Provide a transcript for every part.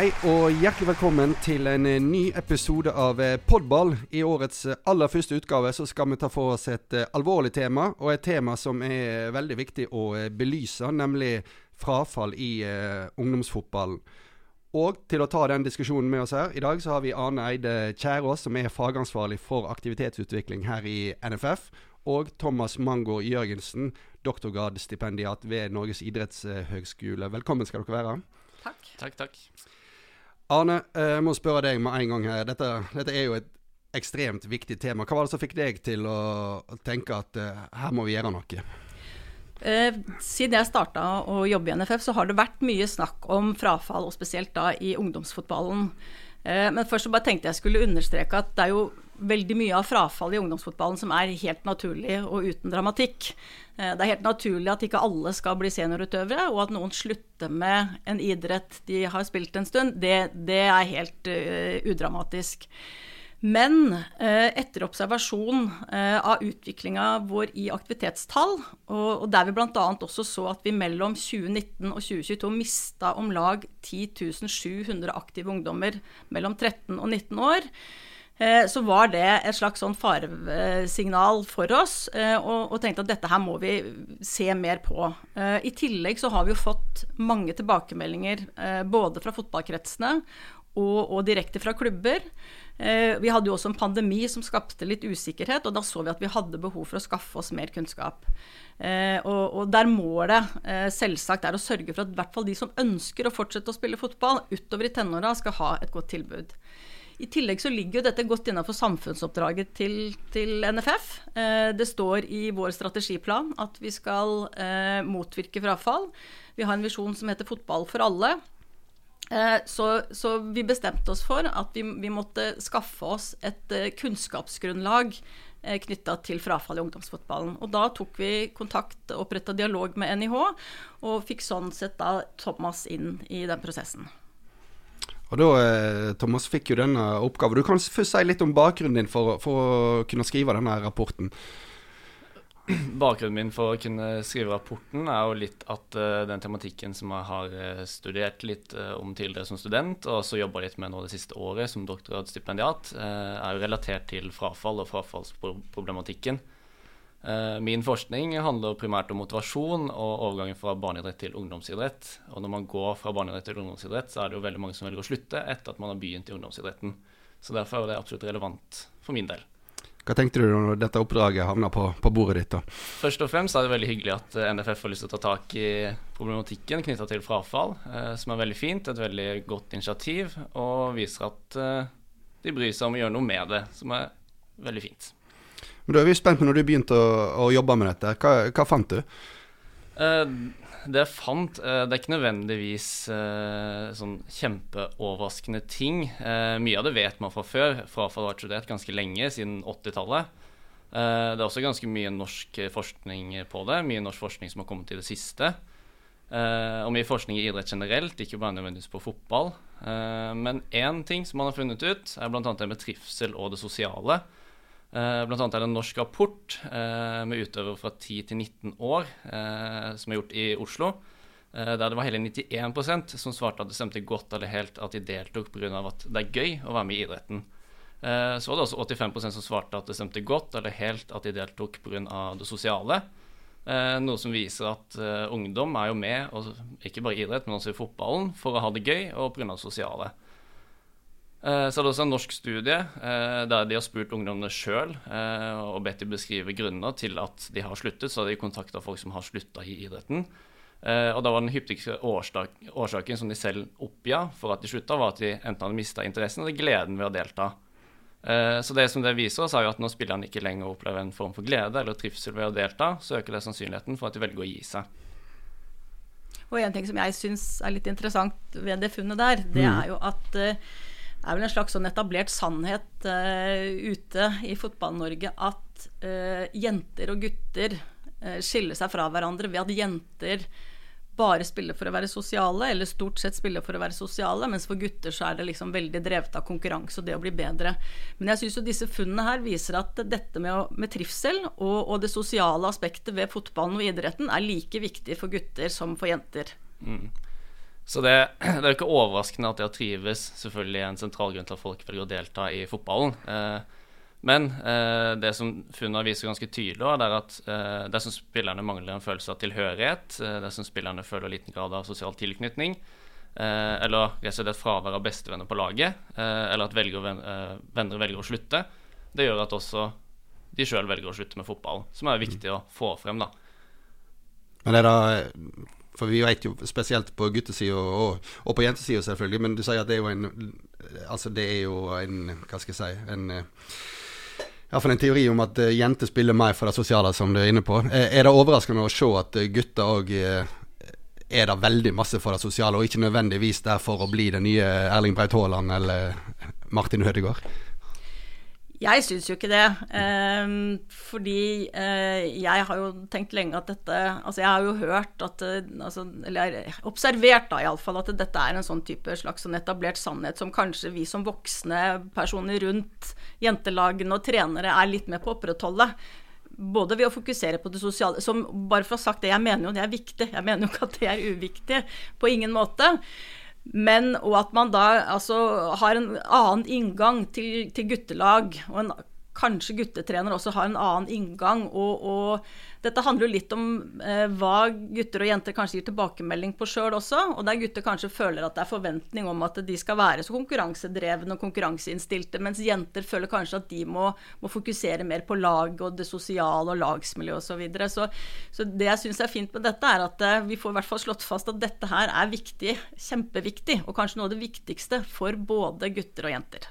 Hei og hjertelig velkommen til en eh, ny episode av eh, Podball. I årets eh, aller første utgave så skal vi ta for oss et alvorlig tema, og et tema som er veldig viktig å belyse, nemlig frafall i uh, ungdomsfotballen. Og til å ta den diskusjonen med oss her, i dag så har vi Arne Eide Kjærås, som er fagansvarlig for aktivitetsutvikling her i NFF. Og Thomas Mangård Jørgensen, doktorgradsstipendiat ved Norges idrettshøgskole. Velkommen skal dere være. Takk. Takk, takk. Arne, eh, jeg må spørre deg med en gang her. Dette, dette, er jo et ekstremt viktig tema. Hva var det som fikk deg til å tenke at uh, her må vi gjøre noe? Eh, siden jeg starta å jobbe i NFF, så har det vært mye snakk om frafall, og spesielt da i ungdomsfotballen. Eh, men først så bare tenkte jeg skulle understreke at det er jo veldig mye av frafall i ungdomsfotballen som er helt naturlig og uten dramatikk. Eh, det er helt naturlig at ikke alle skal bli seniorutøvere, og at noen slutter med en idrett de har spilt en stund, det, det er helt uh, udramatisk. Men eh, etter observasjon eh, av utviklinga vår i aktivitetstall, og, der vi bl.a. også så at vi mellom 2019 og 2022 mista om lag 10 700 aktive ungdommer mellom 13 og 19 år, Eh, så var det et slags sånn faresignal for oss, og, og, tenkte at dette her må vi se mer på. I tillegg så har vi jo fått mange tilbakemeldinger både fra fotballkretsene og, og direkte fra klubber. Vi hadde jo også en pandemi som skapte litt usikkerhet, og da så vi at vi hadde behov for å skaffe oss mer kunnskap. Og, og der målet selvsagt er å sørge for at i hvert fall de som ønsker å fortsette å spille fotball utover i tenåra, skal ha et godt tilbud. I tillegg så ligger jo dette godt innenfor samfunnsoppdraget til, til NFF. Eh, det står i vår strategiplan at vi skal eh, motvirke frafall. Vi har en visjon som heter 'Fotball for alle'. Eh, så, så, vi bestemte oss for at vi, vi måtte skaffe oss et eh, kunnskapsgrunnlag eh, knytta til frafall i ungdomsfotballen. Og da tok vi kontakt, oppretta dialog med NIH, og fikk sånn sett da Thomas inn i den prosessen. Og da, Thomas, fikk jo denne oppgaven. Du kan først si litt om bakgrunnen din for, for å kunne skrive denne rapporten. Bakgrunnen min for å kunne skrive rapporten er jo litt at uh, den tematikken som jeg har uh, studert litt uh, om tidligere som student, og så jobba litt med nå det siste året som doktorgradsstipendiat, er jo relatert til frafall og frafallsproblematikken. Eh, min forskning handler primært om motivasjon og overgangen fra barneidrett til ungdomsidrett. Og når man går fra barneidrett til ungdomsidrett, så er det jo veldig mange som velger å slutte etter at man har begynt i ungdomsidretten. Så derfor er det absolutt relevant for min del. Hva tenkte du når dette oppdraget havna på, på, bordet ditt? da? Først og fremst er det veldig hyggelig at eh, NFF har lyst til å ta tak i problematikken knytta til frafall, eh, som er veldig fint. Et veldig godt initiativ, og viser at eh, de bryr seg om å gjøre noe med det, som er veldig fint. Men da er vi spent på når du begynte å, å jobbe med dette. Hva, hva fant du? Uh, det jeg fant, uh, det er ikke nødvendigvis uh, sånn kjempeoverraskende ting. mye av det vet man fra før. Frafall har vært studert ganske lenge, siden 80-tallet. det er også ganske mye norsk forskning på det. Mye norsk forskning som har kommet i det siste. og mye forskning i idrett generelt, ikke bare nødvendigvis på fotball. men én ting som man har funnet ut, er bl.a. det med trivsel og det sosiale. Uh, blant annet er det en norsk rapport uh, med utøvere fra 10 til 19 år uh, som er gjort i Oslo, der det var hele 91% som svarte at det stemte godt eller helt at de deltok pga. at det er gøy å være med i idretten. så var det også 85% som svarte at det stemte godt eller helt at de deltok pga. det sosiale. noe som viser at ungdom er jo med, ikke bare i idrett, men også i fotballen, for å ha det gøy og pga. det sosiale. Eh, så er det også en norsk studie eh, der de har spurt ungdommene sjøl eh, og bedt de beskrive grunner til at de har sluttet. Så har de kontakta folk som har slutta i idretten. Og da var den hyppigste årsak, årsaken som de selv oppga for at de slutta, var at de enten hadde mista interessen eller gleden ved å delta. Så det som det viser oss, er jo at når spillerne ikke lenger opplever en form for glede eller trivsel ved å delta, så øker det sannsynligheten for at de velger å gi seg. Og en ting som jeg syns er litt interessant ved det funnet der, det mm. er jo at er vel en slags sånn etablert sannhet uh, ute i Fotball-Norge at uh, jenter og gutter uh, skiller seg fra hverandre ved at jenter bare spiller for å være sosiale, eller stort sett spiller for å være sosiale, mens for gutter så er det liksom veldig drevet av konkurranse og det å bli bedre. Men jeg syns jo disse funnene her viser at dette med, å, med trivsel og, og, det sosiale aspektet ved fotballen og idretten er like viktig for gutter som for jenter. Mm. Så det, det er jo ikke overraskende at det å trives selvfølgelig er en sentral grunn til at folk velger å delta i fotballen. Eh, men eh, det som funnene viser ganske tydelig, er at eh, dersom spillerne mangler en følelse av tilhørighet, dersom spillerne føler liten grad av sosial tilknytning, eller rett og slett fravær av bestevenner på laget, eller at velger, venner velger å slutte, det gjør at også de sjøl velger å slutte med fotballen, som er viktig å få frem. da. Men er det For vi vet jo spesielt på guttesida og, og, på jentesida selvfølgelig, men du sier at det er jo en Altså det er jo en Hva skal jeg si en Iallfall en teori om at uh, jenter spiller mer for det sosiale, som du er inne på. Uh, er det overraskende å se at gutter òg er det veldig masse for det sosiale, og ikke nødvendigvis der for å bli den nye Erling Braut Haaland eller Martin Hødegaard? Jeg syns jo ikke det. Eh, fordi eh, jeg har jo tenkt lenge at dette Altså, jeg har jo hørt at eh, altså, Eller observert, da iallfall, at dette er en sånn type slags sånn etablert sannhet som kanskje vi som voksne personer rundt jentelagene og trenere er litt med på å opprettholde. Både ved å fokusere på det sosiale som, Bare for å ha sagt det, jeg mener jo det er viktig. Jeg mener jo ikke at det er uviktig. På ingen måte. Men, og at man da altså, har en annen inngang til, til guttelag, og en kanskje guttetrener også har en annen inngang. Og, og dette handler jo litt om eh, hva gutter og jenter kanskje gir tilbakemelding på sjøl også. Og der gutter kanskje føler at det er forventning om at de skal være så konkurransedrevne og konkurranseinnstilte, mens jenter føler kanskje at de må, må fokusere mer på lag og det sosiale og lagsmiljøet osv. Så, videre. så Så det jeg syns er fint med dette, er at eh, vi får i hvert fall slått fast at dette her er viktig, kjempeviktig, og kanskje noe av det viktigste for både gutter og jenter.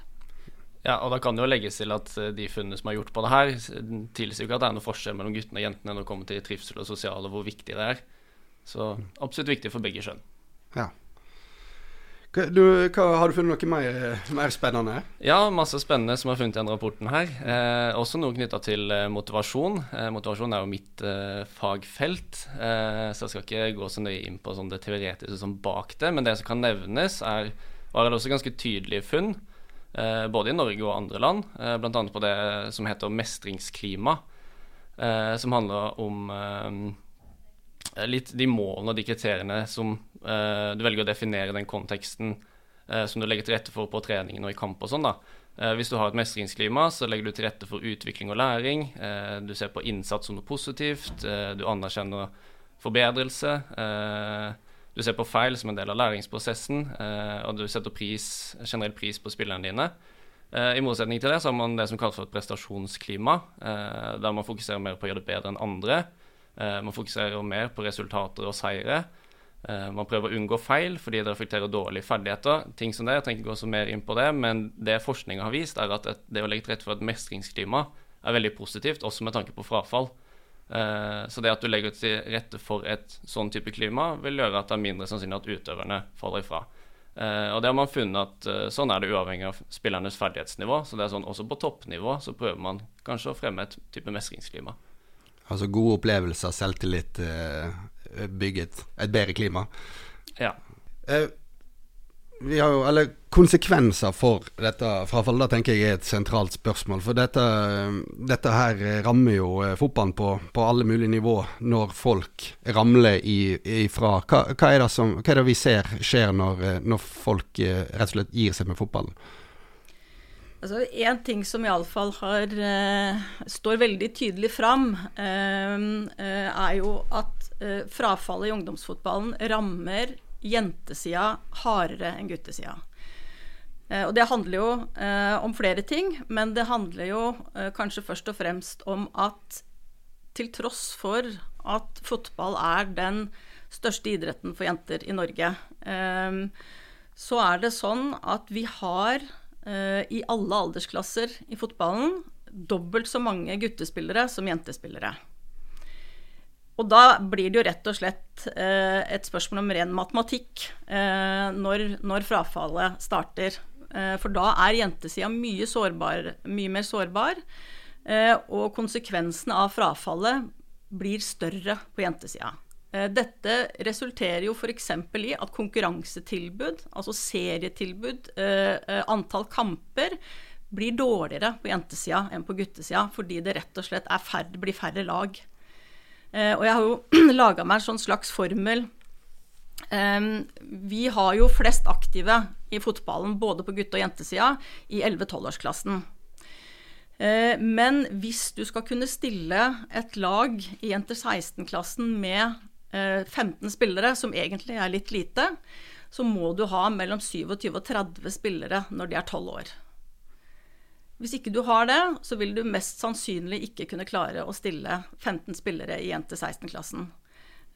Ja, og da kan det jo legges til at eh, de funnene som er gjort på det her, tilsier ikke at det er noe forskjell mellom guttene og jentene når det kommer til trivsel og sosiale, hvor viktig det er. Så absolutt viktig for begge kjønn. Ja. Du, hva, har du funnet noe mer, mer, spennende? Ja, masse spennende som er funnet i denne rapporten her. Eh, også noe knytta til eh, motivasjon. Eh, motivasjon er jo mitt eh, fagfelt, eh, så jeg skal ikke gå så nøye inn på sånn det teoretiske som bak det. Men det som kan nevnes, er, var det også ganske tydelige funn. Eh, både i Norge og andre land, eh, bl.a. på det som heter mestringsklima, eh, som handler om litt de målene og de kriteriene som du velger å definere den konteksten som du legger til rette for på treningen og i kamp og sånn. da. Hvis du har et mestringsklima, så legger du til rette for utvikling og læring. Du ser på innsats som noe positivt. Du anerkjenner forbedrelse. Du ser på feil som en del av læringsprosessen, eh, og du setter pris, generell pris på spillerne dine. Eh, I motsetning til det så har man det som kalles for et prestasjonsklima, eh, der man fokuserer mer på å gjøre det bedre enn andre. Man fokuserer mer på resultater og seire. Man prøver å unngå feil fordi det reflekterer dårlige ferdigheter. ting som det, Jeg trenger ikke gå så mer inn på det, men det forskninga har vist, er at det å legge til rette for et mestringsklima er veldig positivt, også med tanke på frafall. Eh, så det at du legger til rette for et sånn type klima, vil gjøre at det er mindre sannsynlig at utøverne faller ifra. Uh, og det har man funnet at uh, sånn er det uavhengig av spillernes ferdighetsnivå. Så det er sånn også på toppnivå så prøver man kanskje å fremme et type mestringsklima. Altså gode opplevelser, selvtillit, bygget et bedre klima. Ja vi har jo, eller konsekvenser for dette frafallet, da tenker jeg er et sentralt spørsmål. For dette, dette her rammer jo eh, fotballen på, på, alle mulige nivå når folk ramler ifra. Hva, hva, er som, hva, er det vi ser skjer når, eh, når folk eh, rett og slett gir seg med fotballen? Altså, en ting som iallfall har uh, står veldig tydelig fram, uh, uh, er jo at frafallet i ungdomsfotballen rammer jentesida hardere enn guttesida. Eh, og det handler jo eh, om flere ting, men det handler jo eh, kanskje først og fremst om at til tross for at fotball er den største idretten for jenter i Norge, så er det sånn at vi har i alle aldersklasser i fotballen dobbelt så mange guttespillere som jentespillere. Og da blir det jo rett og slett eh, et spørsmål om ren matematikk eh, når, når, frafallet starter. Eh, for da er jentesida mye, mye mer sårbar, eh, og konsekvensene av frafallet blir større på jentesida. Eh, dette resulterer jo f.eks. i at konkurransetilbud, altså serietilbud, eh, antall kamper, blir dårligere på jentesida enn på guttesida, fordi det rett og slett færre, blir færre lag. Eh, og jeg har jo laga meg en sånn slags formel vi har jo flest aktive i fotballen både på gutte- og jentesida i 11-12-årsklassen. Uh, men hvis du skal kunne stille et lag i jenter 16-klassen med uh, 15 spillere, som egentlig er litt lite, så må du ha mellom 27 og 30 spillere når de er 12 år. Hvis ikke du har det, så vil du mest sannsynlig ikke kunne klare å stille 15 spillere i jente 16-klassen.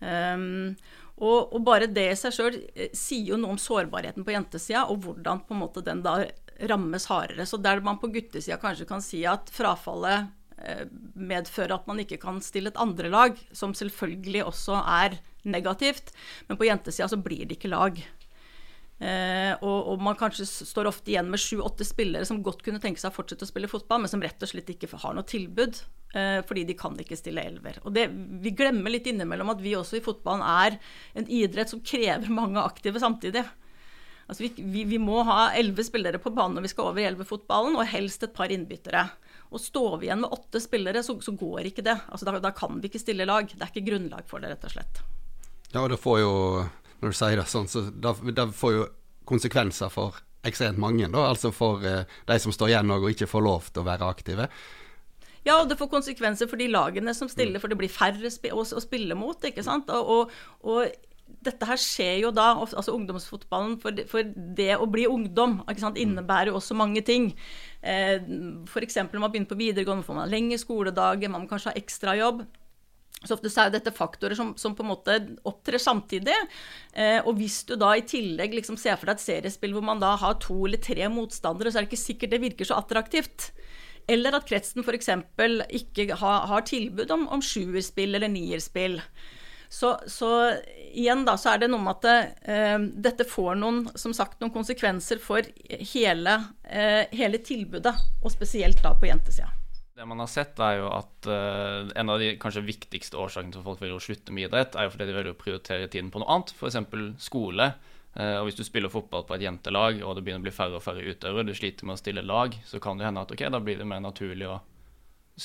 Um, og, og, bare det i seg sjøl eh, sier jo noe om sårbarheten på jentesida, og hvordan på en måte den da rammes hardere. Så der man på guttesida kanskje kan si at frafallet eh, medfører at man ikke kan stille et andre lag, som selvfølgelig også er negativt, men på jentesida så blir det ikke lag. Eh, og, og, man kanskje står ofte igjen med sju-åtte spillere som godt kunne tenke seg å fortsette å spille fotball, men som rett og slett ikke har noe tilbud. Eh, fordi de kan ikke stille elver. Og det, Vi glemmer litt innimellom at vi også i fotballen er en idrett som krever mange aktive samtidig. Altså vi, vi, vi må ha elleve spillere på banen når vi skal over i elvefotballen, og helst et par innbyttere. Og Står vi igjen med åtte spillere, så, så går ikke det. Altså da, da, kan vi ikke stille lag. Det er ikke grunnlag for det, rett og slett. Ja, og det får jo når du sier det sånn, så det får jo konsekvenser for ekstremt mange, da. Altså for eh, de som står igjen og ikke får lov til å være aktive. Ja, og det får konsekvenser for de lagene som stiller, for det blir færre sp å, å, spille mot. ikke sant? Og, og, og, dette her skjer jo da, altså ungdomsfotballen, for det, for det å bli ungdom ikke sant, innebærer jo også mange ting. Eh, F.eks. når man begynner på videregående, får man lengre skoledager, man må kanskje ha ekstrajobb. Så ofte er dette faktorer som, som, på en måte opptrer samtidig. Eh, og hvis du da i tillegg liksom ser for deg et seriespill hvor man da har to eller tre motstandere, så er det ikke sikkert det virker så attraktivt. Eller at kretsen f.eks. ikke har, har, tilbud om, om sjuerspill eller nierspill. Så, så, igjen da, så er det noe med at eh, dette får noen, som sagt, noen konsekvenser for hele, eh, hele tilbudet, og spesielt da på jentesida. Det man har sett, er jo at uh, en av de kanskje viktigste årsakene til at folk vil slutte med idrett, er jo fordi de velger å prioritere tiden på noe annet, f.eks. skole. Uh, og hvis du spiller fotball på et jentelag, og det begynner å bli færre og færre utøvere, du sliter med å stille lag, så kan det hende at ok, da blir det mer naturlig å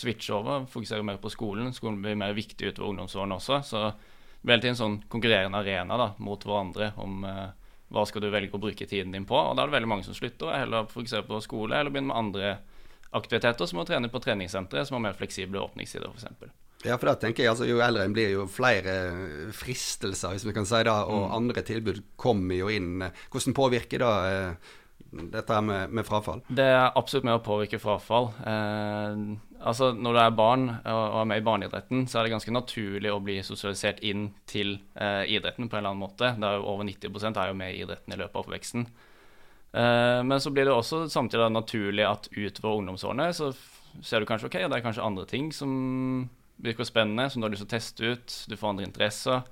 switche over, fokusere mer på skolen. Skolen blir mer viktig utover ungdomsårene også. Så det blir en sånn konkurrerende arena da, mot hverandre om uh, hva skal du velge å bruke tiden din på. Og da er det veldig mange som slutter, og heller fokusere på skole eller begynne med andre aktiviteter, som å trene på treningssentre som har mer fleksible åpningstider, f.eks. Ja, for da tenker jeg altså jo eldre en blir, jo flere fristelser, hvis vi kan si det, og mm. andre tilbud kommer jo inn. Hvordan påvirker det eh, dette med, med, frafall? Det er absolutt med å påvirke frafall. Eh, altså Når du er barn og er med i barneidretten, så er det ganske naturlig å bli sosialisert inn til eh, idretten på en eller annen måte. Det er jo Over 90% er jo med i idretten i løpet av oppveksten. Uh, men så blir det også samtidig naturlig at utover ungdomsårene så ser du kanskje ok, det er kanskje andre ting som virker spennende, som du har lyst til å teste ut. Du får andre interesser.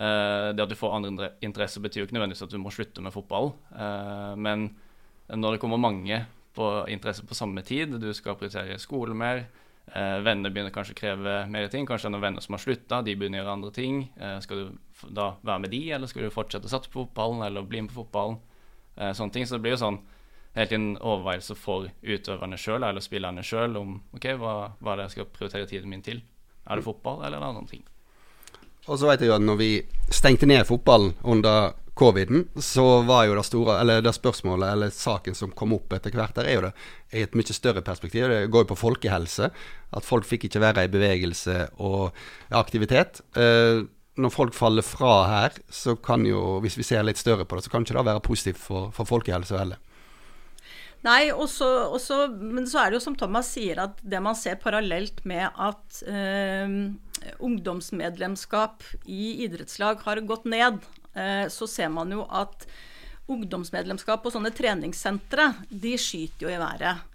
Uh, det at du får andre interesser, betyr jo ikke nødvendigvis at du må slutte med fotball. Uh, men når det kommer mange på interesse på samme tid, du skal prioritere skole mer, venner begynner kanskje å kreve mer ting. Kanskje det er noen venner som har slutta, de begynner å gjøre andre ting. skal du da være med de, eller skal du fortsette å satse på fotballen, eller bli med på fotballen? Eh, sånne ting. Så det blir jo sånn helt en overveielse for utøverne sjøl eller spillerne sjøl om ok, hva, hva er det jeg skal prioritere tiden min til. Er det fotball, eller noen det ting? Og så vet jeg jo at når vi stengte ned fotballen under coviden, så var jo det store, eller det spørsmålet eller saken som kom opp etter hvert, der er jo det i et mye større perspektiv. Det går jo på folkehelse. At folk fikk ikke være i bevegelse og aktivitet. Eh, når folk faller fra her, så kan jo, hvis vi ser litt større på det, så kan ikke det være positivt for, for folkehelse heller. Nei, også, også, men så er det jo som Thomas sier, at det man ser parallelt med at eh, ungdomsmedlemskap i idrettslag har gått ned, eh, så ser man jo at ungdomsmedlemskap på sånne treningssentre, de skyter jo i været.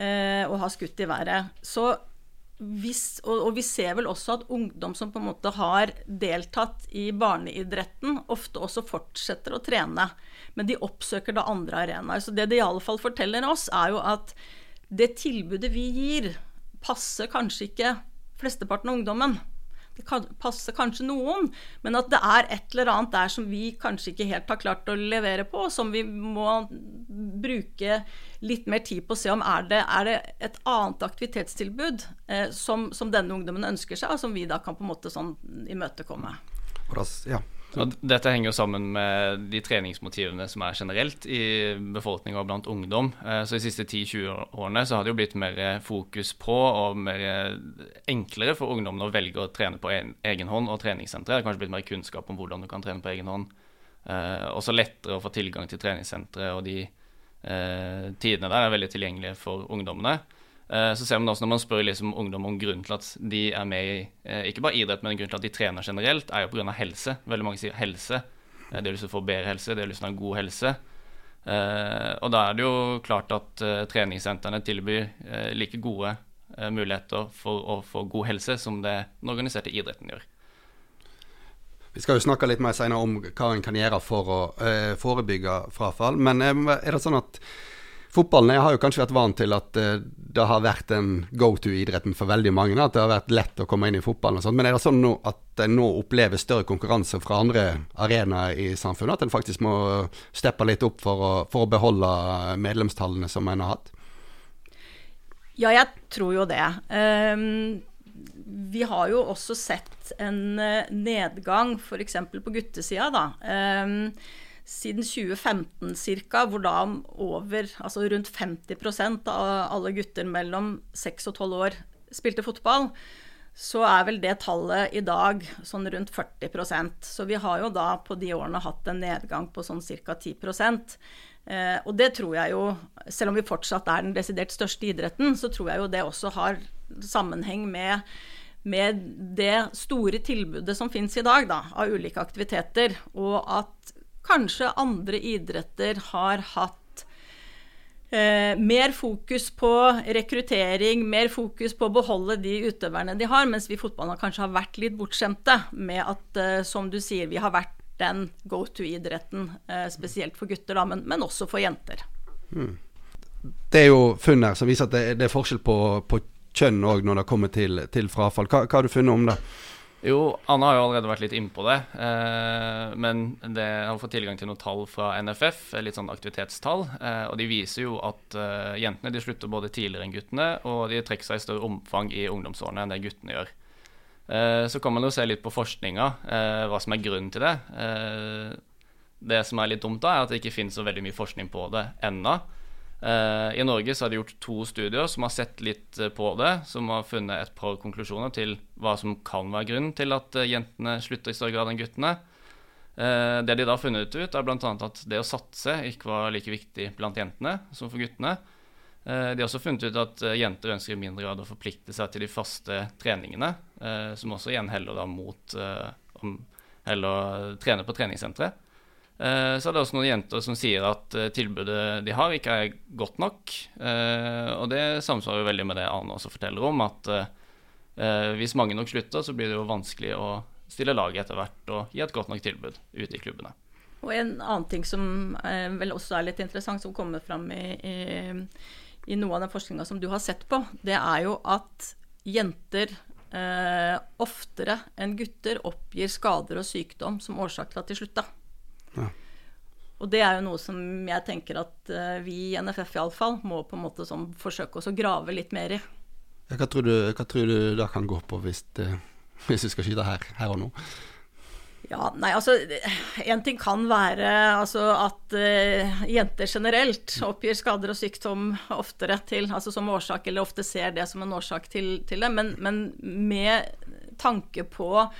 Eh, og har skutt i været. Så hvis, og, og, vi ser vel også at ungdom som på en måte har deltatt i barneidretten, ofte også fortsetter å trene. Men de oppsøker da andre arenaer. Så det det i alle fall forteller oss, er jo at det tilbudet vi gir, passer kanskje ikke flesteparten av ungdommen. Det kan, passer kanskje noen, men at det er et eller annet der som vi kanskje ikke helt har klart å levere på, som vi må bruke litt mer tid på å se om er det er det et annet aktivitetstilbud eh, som, som, denne ungdommen ønsker seg, og som vi da kan på en måte sånn imøtekomme. Ja. Og dette henger jo sammen med de treningsmotivene som er generelt i befolkninga blant ungdom. Eh, så De siste 10-20 årene så har det jo blitt mer fokus på og mer enklere for ungdommene å velge å trene på egen hånd og treningssentre. Har kanskje blitt mer kunnskap om hvordan du kan trene på egen hånd. Eh, også lettere å få tilgang til treningssentre, og de eh, tidene der er veldig tilgjengelige for ungdommene. Eh, så ser man også når man spør liksom ungdom om grunnen til at de er med i eh, ikke bare idrett, men grunnen til at de trener generelt, er jo pga. helse. Veldig mange sier helse. Eh, de har lyst til å få bedre helse, de har lyst til å ha god helse. Og da er det jo klart at treningssentrene tilbyr like gode muligheter for å få god helse som det den organiserte idretten gjør. Vi skal jo snakke litt mer senere om hva en kan gjøre for å forebygge frafall. Men er det sånn at Fotballen jeg har jo kanskje vært vant til at uh, det har vært en go to-idretten for veldig mange. At det har vært lett å komme inn i fotballen og sånt. Men er det sånn at en nå opplever større konkurranse fra andre arenaer i samfunnet? At en faktisk må steppe litt opp for å, for å beholde medlemstallene som en har hatt? Ja, jeg tror jo det. Um, vi har jo også sett en eh, nedgang f.eks. på guttesida, da. Siden 2015 ca., hvor da over, altså rundt 50% av alle gutter mellom 6 og 12 år spilte fotball, så er vel det tallet i dag sånn rundt 40% Så vi har jo da på de årene hatt en nedgang på sånn ca. 10 eh, Og det tror jeg jo, selv om vi fortsatt er den desidert største idretten, så tror jeg jo det også har sammenheng med med det store tilbudet som finnes i dag da, av ulike aktiviteter, og at kanskje andre idretter har hatt eh, mer fokus på rekruttering, mer fokus på å beholde de utøverne de har, mens vi i fotballen kanskje har vært litt bortskjemte med at, eh, som du sier, vi har vært den go to-idretten, eh, spesielt for gutter, da, men, men, også for jenter. Mm. Det er jo funn her som viser at det, det er forskjell på, på kjønn òg når det kommer til, til frafall. Hva, hva har du funnet om det? Jo, Anna har jo allerede vært litt innpå det. Eh, men det har fått tilgang til noen tall fra NFF, litt sånn aktivitetstall. Eh, og de viser jo at eh, jentene de slutter både tidligere enn guttene, og de trekker seg i større omfang i ungdomsårene enn det guttene gjør. Eh, så kan man jo se litt på forskninga, eh, hva som er grunnen til det. Eh, det som er litt dumt da, er at det ikke finnes så veldig mye forskning på det ennå. Uh, I Norge så har de gjort to studier som har sett litt uh, på det, som har funnet et par konklusjoner til hva som kan være grunnen til at uh, jentene slutter i større grad enn guttene. det de da har funnet ut, er bl.a. at det å satse ikke var like viktig blant jentene som for guttene. de har også funnet ut at jenter ønsker i mindre grad å forplikte seg til de faste treningene, som også igjen heller da mot heller trene på treningssentre. Eh, så er det også noen jenter som sier at eh, tilbudet de har, ikke er godt nok. Eh, og det samsvarer jo veldig med det Ane også forteller om, at hvis mange nok slutter, så blir det jo vanskelig å stille lag etter hvert og gi et godt nok tilbud ute i klubbene. Og en annen ting som vel også er litt interessant, som kommer fram i, i, i noe av den forskninga som du har sett på, det er jo at jenter eh, oftere enn gutter oppgir skader og sykdom som årsak til at de slutta. Ja. Og det er jo noe som jeg tenker at uh, vi i NFF iallfall må på en måte sånn, forsøke å grave litt mer i. Hva, tror du, hva tror du det kan gå på hvis, det, hvis vi skal skyte her, her og nå? Ja, nei, altså En ting kan være altså, at uh, jenter generelt oppgir skader og sykdom oftere til, altså som årsak, eller ofte ser det som en årsak til, til det, men, men med tanke på Eh,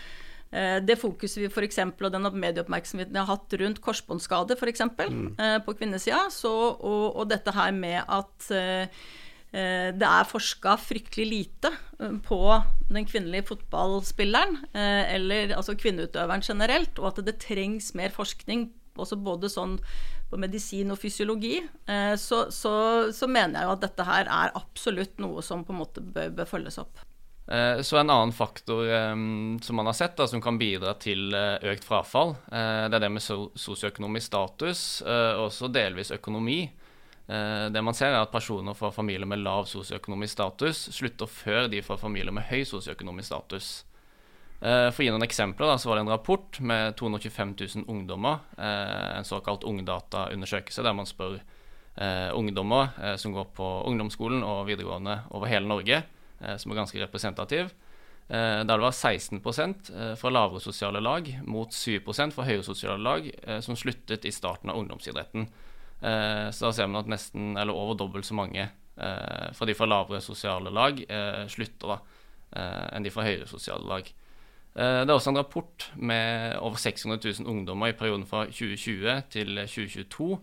det fokuset vi f.eks. og den medieoppmerksomheten vi har hatt rundt korsbåndskade f.eks. Mm. Eh, på kvinnesida, og, og, dette her med at eh, det er forska fryktelig lite på den kvinnelige fotballspilleren, eller altså kvinneutøveren generelt, og at det trengs mer forskning også både sånn på medisin og fysiologi, så, så, så, mener jeg jo at dette her er absolutt noe som på en måte bør, bør følges opp. Eh, så en annen faktor som man har sett da, som kan bidra til uh, økt frafall, uh, det er det med sosioøkonomisk status, og også delvis økonomi. det man ser, er at personer fra familier med lav sosioøkonomisk status slutter før de fra familier med høy sosioøkonomisk status. For å gi noen eksempler, da, så var det en rapport med 225 000 ungdommer, en såkalt ungdataundersøkelse, der man spør ungdommer som går på ungdomsskolen og videregående over hele Norge, Eh, som er ganske representativ. der det var 16 fra lavere sosiale lag mot 7 fra høyere sosiale lag som sluttet i starten av ungdomsidretten. Så da ser man at nesten, eller over dobbelt så mange fra de fra lavere sosiale lag slutter da, enn de fra høyere sosiale lag. Det er også en rapport med over 600 000 ungdommer i perioden fra 2020 til 2022 eh,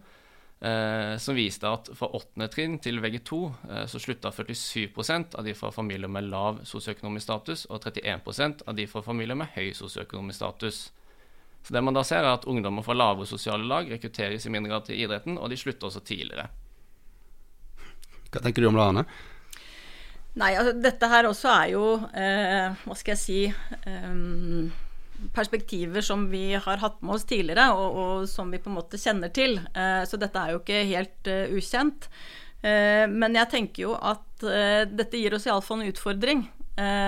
som viste at fra åttende trinn til VG2 eh, så slutta 47% av de fra familier med lav sosioøkonomisk status, og 31% av de fra familier med høy sosioøkonomisk status. Så det man da ser, er at ungdommer fra lavere sosiale lag rekrutteres i mindre grad til idretten, og de slutter også tidligere. Hva tenker du om det, Arne? Nei, altså dette her også er jo eh, Hva skal jeg si um perspektiver som vi har hatt med oss tidligere, og, og som vi på en måte kjenner til. Eh, så dette er jo ikke helt uh, ukjent. Eh, men jeg tenker jo at dette gir oss iallfall en utfordring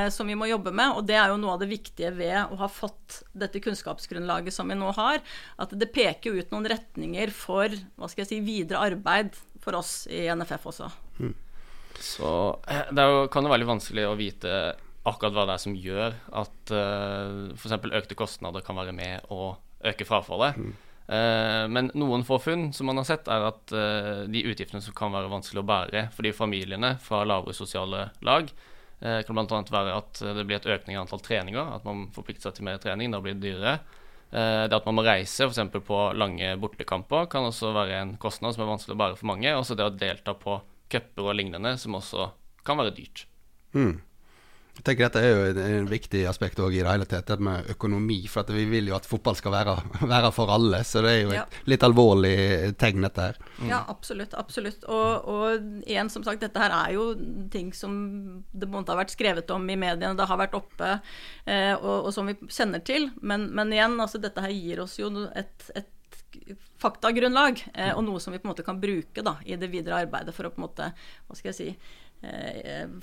som vi må jobbe med. Og det er jo noe av det viktige ved å ha fått dette kunnskapsgrunnlaget som vi nå har. At det peker ut noen retninger for hva skal jeg si, videre arbeid for oss i NFF også. Mm. Så det jo, kan jo være litt vanskelig å vite akkurat hva det er som gjør at uh, f.eks. økte kostnader kan være med å øke frafallet. Mm. Uh, men noen få funn som man har sett, er at uh, de utgiftene som kan være vanskelig å bære for de familiene fra lavere sosiale lag, uh, kan bl.a. være at det blir et økning i antall treninger, at man forplikter seg til mer trening. Da blir det dyrere. det at man må reise f.eks. på lange bortekamper, kan også være en kostnad som er vanskelig å bære for mange. Også det å delta på cuper og lignende, som også kan være dyrt. Mm. Jeg tenker Dette er jo en viktig aspekt i det hele tatt, det med økonomi. For vi vil jo at fotball skal være, være, for alle. Så det er jo et ja. litt alvorlig tegn, dette her. Mm. Ja, absolutt. absolutt. Og, og, igjen, som sagt, dette her er jo ting som det måtte ha vært skrevet om i mediene, det har vært oppe, eh, og, og, som vi kjenner til. Men, men igjen, altså, dette her gir oss jo et, et faktagrunnlag, eh, og noe som vi på en måte kan bruke da, i det videre arbeidet for å på en måte, hva skal jeg si, eh,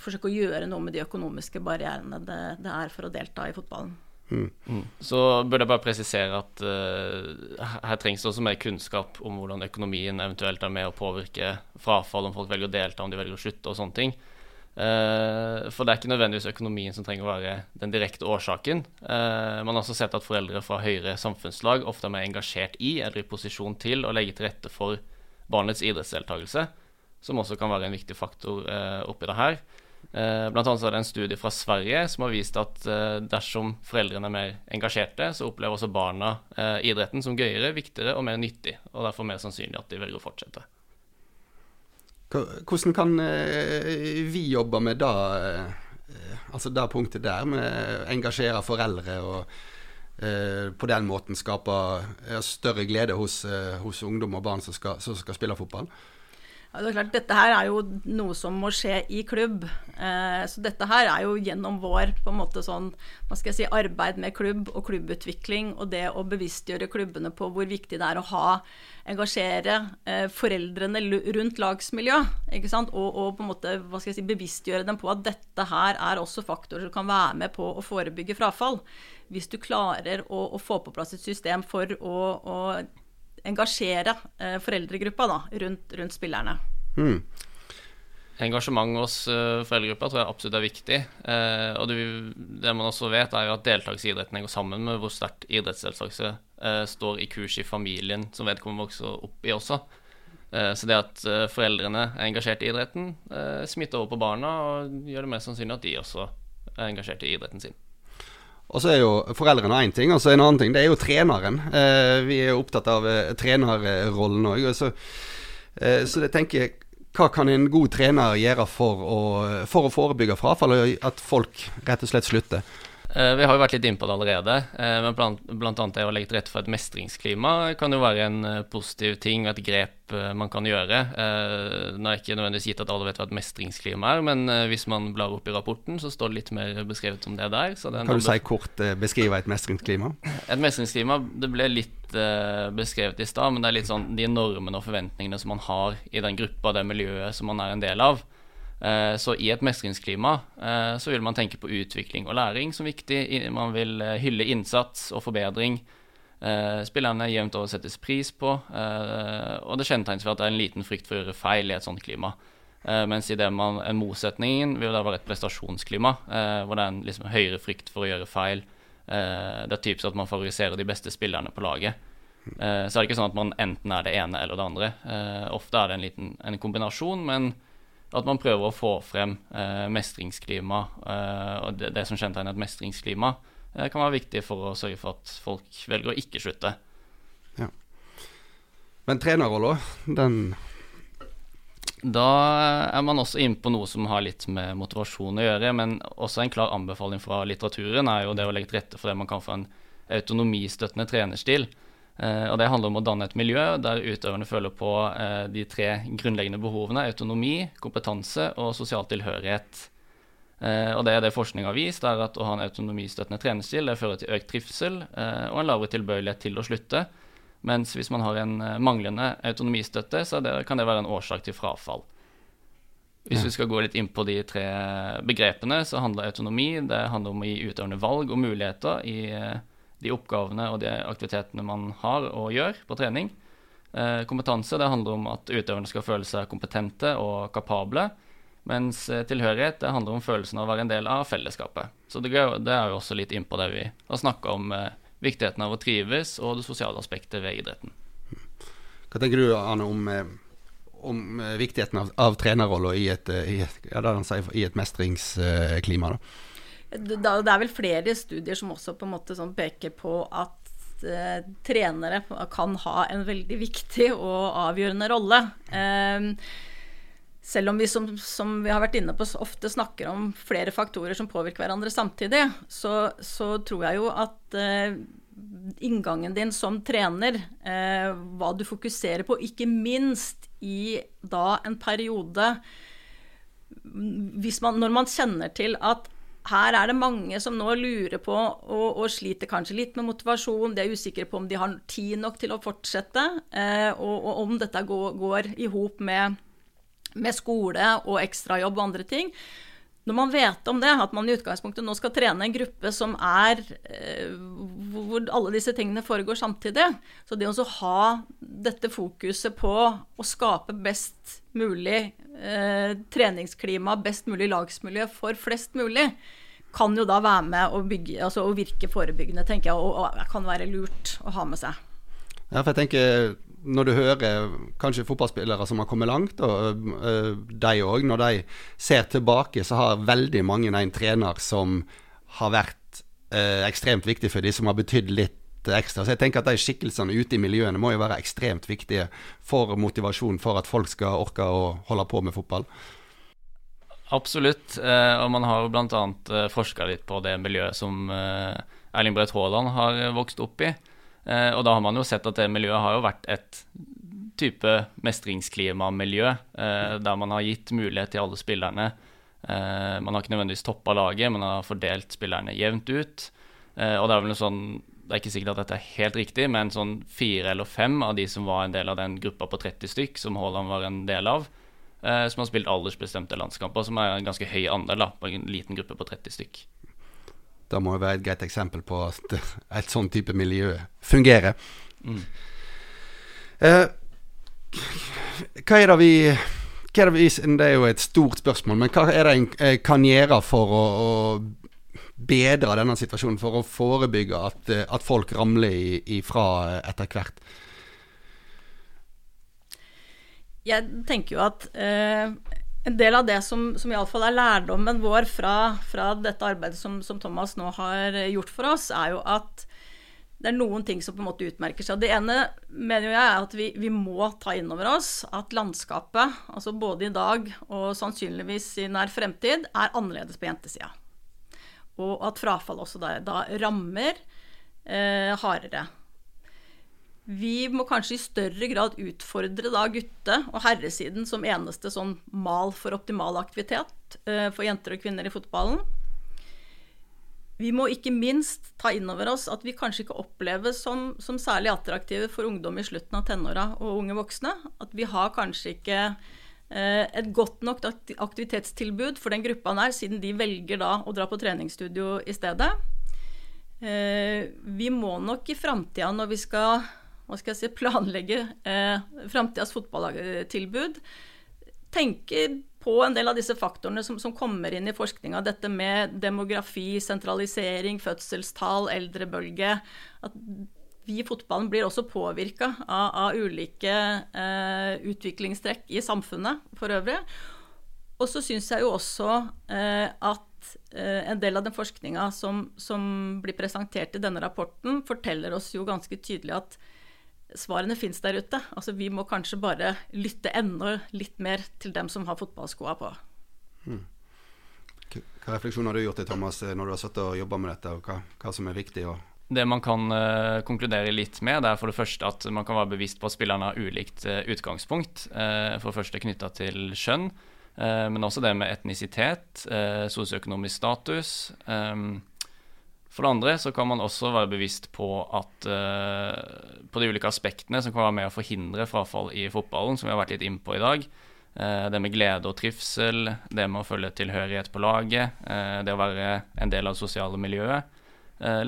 forsøke å gjøre noe med de økonomiske barrierene det, det er for å delta i fotballen. Mm. Mm. Så burde jeg bare presisere at uh, her trengs det også mer kunnskap om hvordan økonomien eventuelt er med å påvirke frafall, om folk velger å delta, om de velger å slutte og sånne ting. Uh, for det er ikke nødvendigvis økonomien som trenger å være den direkte årsaken. Uh, man har også sett at foreldre fra høyere samfunnslag ofte er mer engasjert i eller i posisjon til å legge til rette for barnets idrettsdeltakelse som også kan være en viktig faktor eh, oppi det her. Eh, blant annet så er det en studie fra Sverige som har vist at eh, dersom foreldrene er mer engasjerte, så opplever også barna idretten som gøyere, viktigere og mer nyttig, og derfor mer sannsynlig at de velger å fortsette. Hvordan kan vi jobbe med da, altså det punktet der, med å engasjere foreldre og på den måten skape større glede hos, hos ungdom og barn som skal, som skal spille fotball? Det klart, Dette her er jo noe som må skje i klubb. Eh, så dette her er jo gjennom vår på en måte sånn, hva skal jeg si, arbeid med klubb og klubbutvikling, og det å bevisstgjøre klubbene på hvor viktig det er å ha, engasjere eh, foreldrene rundt lagsmiljø. ikke sant? Og, og, på en måte, hva skal jeg si, bevisstgjøre dem på at dette her er også faktorer som kan være med på å forebygge frafall. Hvis du klarer å, å få på plass et system for å, å engasjere eh, foreldregruppa da, rundt, rundt spillerne. Mm. Engasjement hos uh, foreldregruppa tror jeg absolutt er viktig. Uh, og det, det, man også vet, er jo at deltakelse i idretten går sammen med hvor sterkt idrettsdeltakelse står i kurs i familien som vedkommende vokser opp i også. så det at foreldrene er engasjert i idretten, smitter over på barna og gjør det mer sannsynlig at de også er engasjert i idretten sin. Og så er jo foreldrene én ting, og så en annen ting. Det er jo treneren. Eh, vi er jo opptatt av eh, trenerrollen òg. Så, eh, så jeg tenker hva kan en god trener gjøre for å, for å forebygge frafall, og at folk rett og slett slutter? Eh, vi har jo vært litt inne på det allerede. Eh, men blant, annet det å legge til rette for et mestringsklima kan jo være en eh, positiv ting og et grep man kan gjøre. Nå er ikke nødvendigvis gitt at alle vet hva et mestringsklima er, men hvis man blar opp i rapporten, så står det litt mer beskrevet om det der. Det kan du si kort beskrive et mestringsklima? Et mestringsklima, det ble litt beskrevet i stad, men det er litt sånn de normene og forventningene som man har i den gruppa, det miljøet som man er en del av. Eh, så i et mestringsklima eh, så vil man tenke på utvikling og læring som viktig. Man vil eh, hylle innsats og forbedring. Spillerne jevnt over settes pris på, og det kjennetegnes ved at det er en liten frykt for å gjøre feil i et sånt klima. Mens i det man, en motsetning vil det være et prestasjonsklima, hvor det er en liksom, høyere frykt for å gjøre feil. Det er typisk at man favoriserer de beste spillerne på laget. Så er det ikke sånn at man enten er det ene eller det andre. Ofte er det en liten en kombinasjon, men at man prøver å få frem eh, mestringsklima. og det, det som kjennetegner et mestringsklima, kan være viktig for å sørge for at folk velger å ikke slutte. Ja. Men trenerrolla, den da er man også inne på noe som har litt med motivasjon å gjøre, men også en klar anbefaling fra litteraturen er jo det å legge til rette for det man kan få en autonomistøttende trenerstil. Eh, og Det handler om å danne et miljø der utøverne føler på eh, de tre grunnleggende behovene autonomi, kompetanse og sosial tilhørighet. Eh, og det er det forskning har vist, er at å ha en autonomistøttende det fører til økt trivsel og en lavere tilbøyelighet til å slutte. Mens hvis man har en manglende autonomistøtte, så det, kan det være en årsak til frafall. Hvis vi skal gå litt inn på de tre begrepene, så handler autonomi det handler om å gi utøvende valg og muligheter i de oppgavene og de aktivitetene man har og gjør på trening. Eh, kompetanse det handler om at utøverne skal føle seg kompetente og kapable. Mens tilhørighet det handler om følelsen av å være en del av fellesskapet. Så det, er jo også litt innpå det vi har snakka om viktigheten av å trives og det sosiale aspektet ved idretten. Hva tenker du Arne, om, eh, om eh, viktigheten av, av trenerrolla i, eh, i, ja, i et mestringsklima? Da? Det er vel flere studier som også på en måte sånn peker på at eh, trenere kan ha en veldig viktig og avgjørende rolle. Eh, selv om vi som, som, vi har vært inne på ofte snakker om flere faktorer som påvirker hverandre samtidig, så, så tror jeg jo at eh, inngangen din som trener, eh, hva du fokuserer på, ikke minst i da en periode man, Når man kjenner til at her er det mange som nå lurer på og, og, sliter kanskje litt med motivasjon. De er usikre på om de har tid nok til å fortsette, eh, og, og, om dette går, går i hop med med skole og ekstrajobb og andre ting. Når man vet om det, at man i utgangspunktet nå skal trene en gruppe som er eh, hvor alle disse tingene foregår samtidig, så det å ha dette fokuset på å skape best mulig eh, treningsklima, best mulig lagsmiljø for flest mulig, kan jo da være med å, bygge, altså å virke forebyggende, tenker jeg, og, og kan være lurt å ha med seg. Ja, for jeg tenker når du hører kanskje fotballspillere som har kommet langt, og uh, de òg, når de ser tilbake, så har veldig mange en trener som har vært uh, ekstremt viktig for de som har betydd litt ekstra. Så jeg tenker at de skikkelsene ute i miljøene må jo være ekstremt viktige for motivasjon for at folk skal orke å holde på med fotball. Absolutt, uh, og man har jo bl.a. Forska litt på det miljøet som Erling Braut Haaland har vokst opp i. Eh, og da har man jo sett at det miljøet har jo vært et type mestringsklimamiljø, eh, der man har gitt mulighet til alle spillerne. Eh, man har ikke nødvendigvis toppa laget, man har fordelt spillerne jevnt ut. og det er vel noe sånn det er ikke sikkert at dette er helt riktig, men sånn fire eller fem av de som var en del av den gruppa på 30 stykk, som Haaland var en del av, som har spilt aldersbestemte landskamper, som er en ganske høy andel da, på en liten gruppe på 30 stykk. Det må jo være et greit eksempel på at et sånn type miljø fungerer. Mm. Eh, hva er det vi hva er det, vi, det er jo et stort spørsmål, men hva er det en eh, kan gjøre for å, å bedre denne situasjonen, for å forebygge at, eh, at folk ramler ifra etter hvert? Jeg tenker jo at eh, en del av det som, som iallfall er lærdommen vår fra, fra dette arbeidet som, som, Thomas nå har gjort for oss, er jo at det er noen ting som på en måte utmerker seg. Det ene mener jeg er at vi, vi må ta inn over oss at landskapet, altså både i dag og sannsynligvis i nær fremtid, er annerledes på jentesida. Og at frafall også da, da rammer eh, hardere. Vi må kanskje i større grad utfordre da gutte- og herresiden som eneste sånn mal for optimal aktivitet uh, for jenter og kvinner i fotballen. Vi må ikke minst ta inn over oss at vi kanskje ikke oppleves som, som særlig attraktive for ungdom i slutten av tenåra og unge voksne. At vi har kanskje ikke eh, et godt nok aktivitetstilbud for den gruppa der, siden de velger da å dra på treningsstudio i stedet. Eh, vi må nok i framtida, når vi skal hva skal jeg si, planlegge eh, framtidas fotballtilbud. Tenke på en del av disse faktorene som, som kommer inn i forskninga. Dette med demografi, sentralisering, fødselstall, eldrebølge. At vi i fotballen blir også påvirka av, av, ulike eh, utviklingstrekk i samfunnet for øvrig. Og så syns jeg jo også eh, at eh, en del av den forskninga som, som, blir presentert i denne rapporten, forteller oss jo ganske tydelig at svarene fins der ute. Altså vi må kanskje bare lytte enda litt mer til dem som har fotballskoa på. Hmm. Hva refleksjoner har du gjort deg, Thomas, når du har satt og jobba med dette, og hva, hva som er viktig? Og det man kan uh, konkludere litt med, det er for det første at man kan være bevisst på at spillerne har ulikt uh, utgangspunkt. Uh, for det første knytta til skjønn, men også det med etnisitet, uh, sosioøkonomisk status. Um, for det andre så kan man også være bevisst på at på de ulike aspektene som kan være med å forhindre frafall i fotballen, som vi har vært litt innpå i dag. det med glede og trivsel, det med å følge tilhørighet på laget, det å være en del av det sosiale miljøet.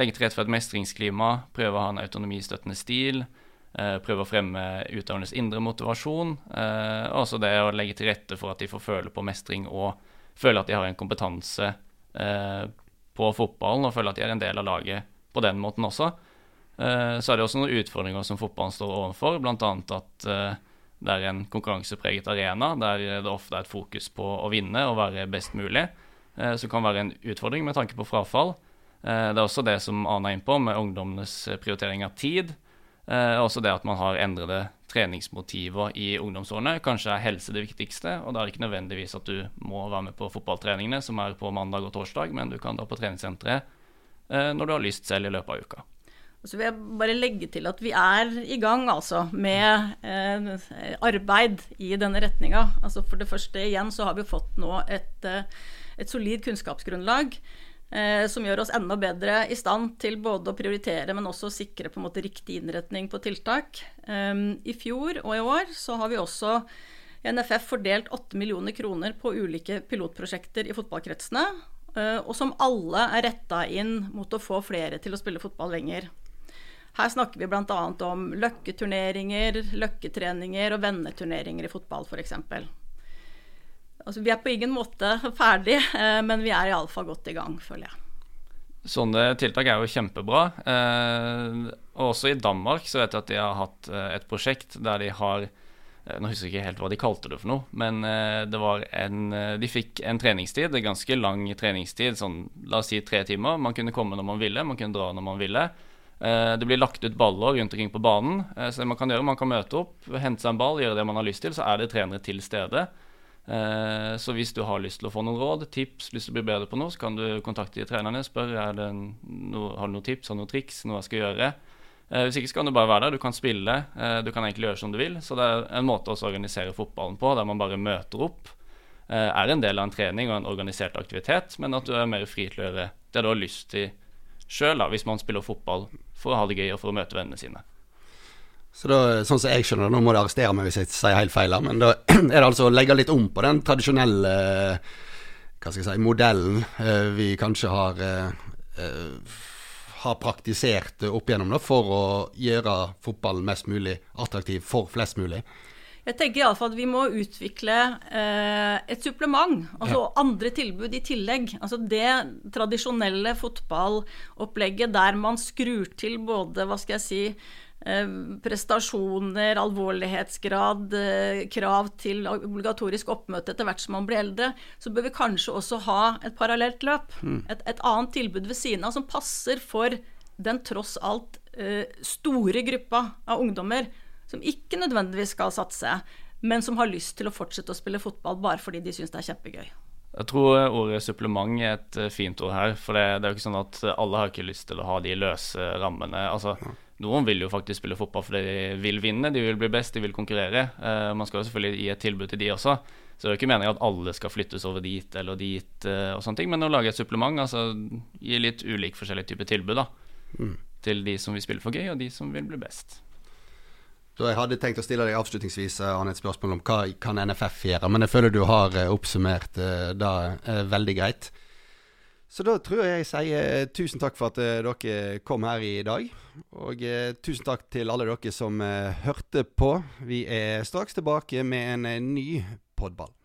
Legge til rette for et mestringsklima, prøve å ha en autonomistøttende stil. Prøve å fremme utøvernes indre motivasjon. Og også det å legge til rette for at de får føle på mestring og føle at de har en kompetanse på fotballen og føle at de er en del av laget på den måten også. Så er det også noen utfordringer som fotballen står overfor, bl.a. at det er en konkurransepreget arena der det ofte er et fokus på å vinne og være best mulig, som kan være en utfordring med tanke på frafall. Eh, det er også det som Ana er inne på, med ungdommenes eh, prioritering av tid. Eh, også det at man har endrede treningsmotiver i ungdomsårene. Kanskje er helse det viktigste, og da er det ikke nødvendigvis at du må være med på fotballtreningene, som er på mandag og torsdag, men du kan dra på treningssenteret når du har lyst selv i løpet av uka. Så vil jeg bare legge til at vi er i gang altså, med eh, arbeid i denne retninga. Altså for det første igjen så har vi fått nå et, et solid kunnskapsgrunnlag Eh, som gjør oss enda bedre i stand til både å prioritere, men også sikre på en måte riktig innretning på tiltak. Um, I fjor og i år så har vi også i NFF fordelt 8 millioner kroner på ulike pilotprosjekter i fotballkretsene, uh, og som alle er retta inn mot å få flere til å spille fotball lenger. Her snakker vi bl.a. om løkketurneringer, løkketreninger og venneturneringer i fotball f.eks. Altså, vi er på ingen måte ferdig, eh, men vi er iallfall godt i gang, føler jeg. Sånne tiltak er jo kjempebra. Eh, og også i Danmark så vet jeg at de har hatt eh, et prosjekt der de har Nå husker jeg ikke helt hva de kalte det for noe, men det var en De fikk en treningstid, en ganske lang treningstid, sånn la oss si tre timer. Man kunne komme når man ville, man kunne dra når man ville. Det blir lagt ut baller rundt omkring på banen. Så det man kan gjøre, man kan møte opp, hente seg en ball, gjøre det man har lyst til. Så er det trenere til stede. Eh, så hvis du har lyst til å få noen råd, tips, lyst til å bli bedre på noe, så kan du kontakte trenerne. Spør er det noe, har du noen tips, har du noen triks, noe jeg skal gjøre. Eh, hvis ikke så kan du bare være der. Du kan spille. Eh, du kan egentlig gjøre som du vil. Så det er en måte å organisere fotballen på, der man bare møter opp. Er en del av en trening og en organisert aktivitet, men at du er mer fri til å gjøre det du har lyst til sjøl, hvis man spiller fotball for å ha det gøy og for å møte vennene sine. Så da, sånn som jeg skjønner det, Nå må du arrestere meg hvis jeg sier helt feil, men da er det altså å legge litt om på den tradisjonelle hva skal jeg si, modellen eh, vi kanskje har, eh, eh, har praktisert opp igjennom da, for å gjøre fotballen mest mulig attraktiv for flest mulig. Jeg tenker iallfall at vi må utvikle eh, et supplement, altså ja. andre tilbud i tillegg. Altså det tradisjonelle fotballopplegget der man skrur til både, hva skal jeg si, Eh, prestasjoner, alvorlighetsgrad, eh, krav til obligatorisk oppmøte etter hvert som man blir eldre, så bør vi kanskje også ha et parallelt løp. Mm. Et, et, annet tilbud ved siden av som passer for den tross alt uh, store gruppa av ungdommer som ikke nødvendigvis skal satse, men som har lyst til å fortsette å spille fotball bare fordi de syns det er kjempegøy. Jeg tror ordet supplement er et fint ord her. For det, det er jo ikke sånn at alle har ikke lyst til å ha de løse rammene. Altså, noen vil jo faktisk spille fotball fordi de vil vinne, de vil bli best, de vil konkurrere. Uh, man skal jo selvfølgelig gi et tilbud til de også. Så det er jo ikke meningen at alle skal flyttes over dit eller dit, uh, og sånne ting, men å lage et supplement, altså gi litt ulik forskjellig type tilbud da, mm. til de som vil spille for gøy, og de som vil bli best. Så jeg hadde tenkt å stille deg avslutningsvis Anne, et spørsmål om hva kan NFF gjøre, men jeg føler du har oppsummert det veldig greit. Så da tror jeg jeg sier tusen takk for at uh, dere kom her i dag. Og uh, tusen takk til alle dere som hørte på. Vi er straks tilbake med en ny podball.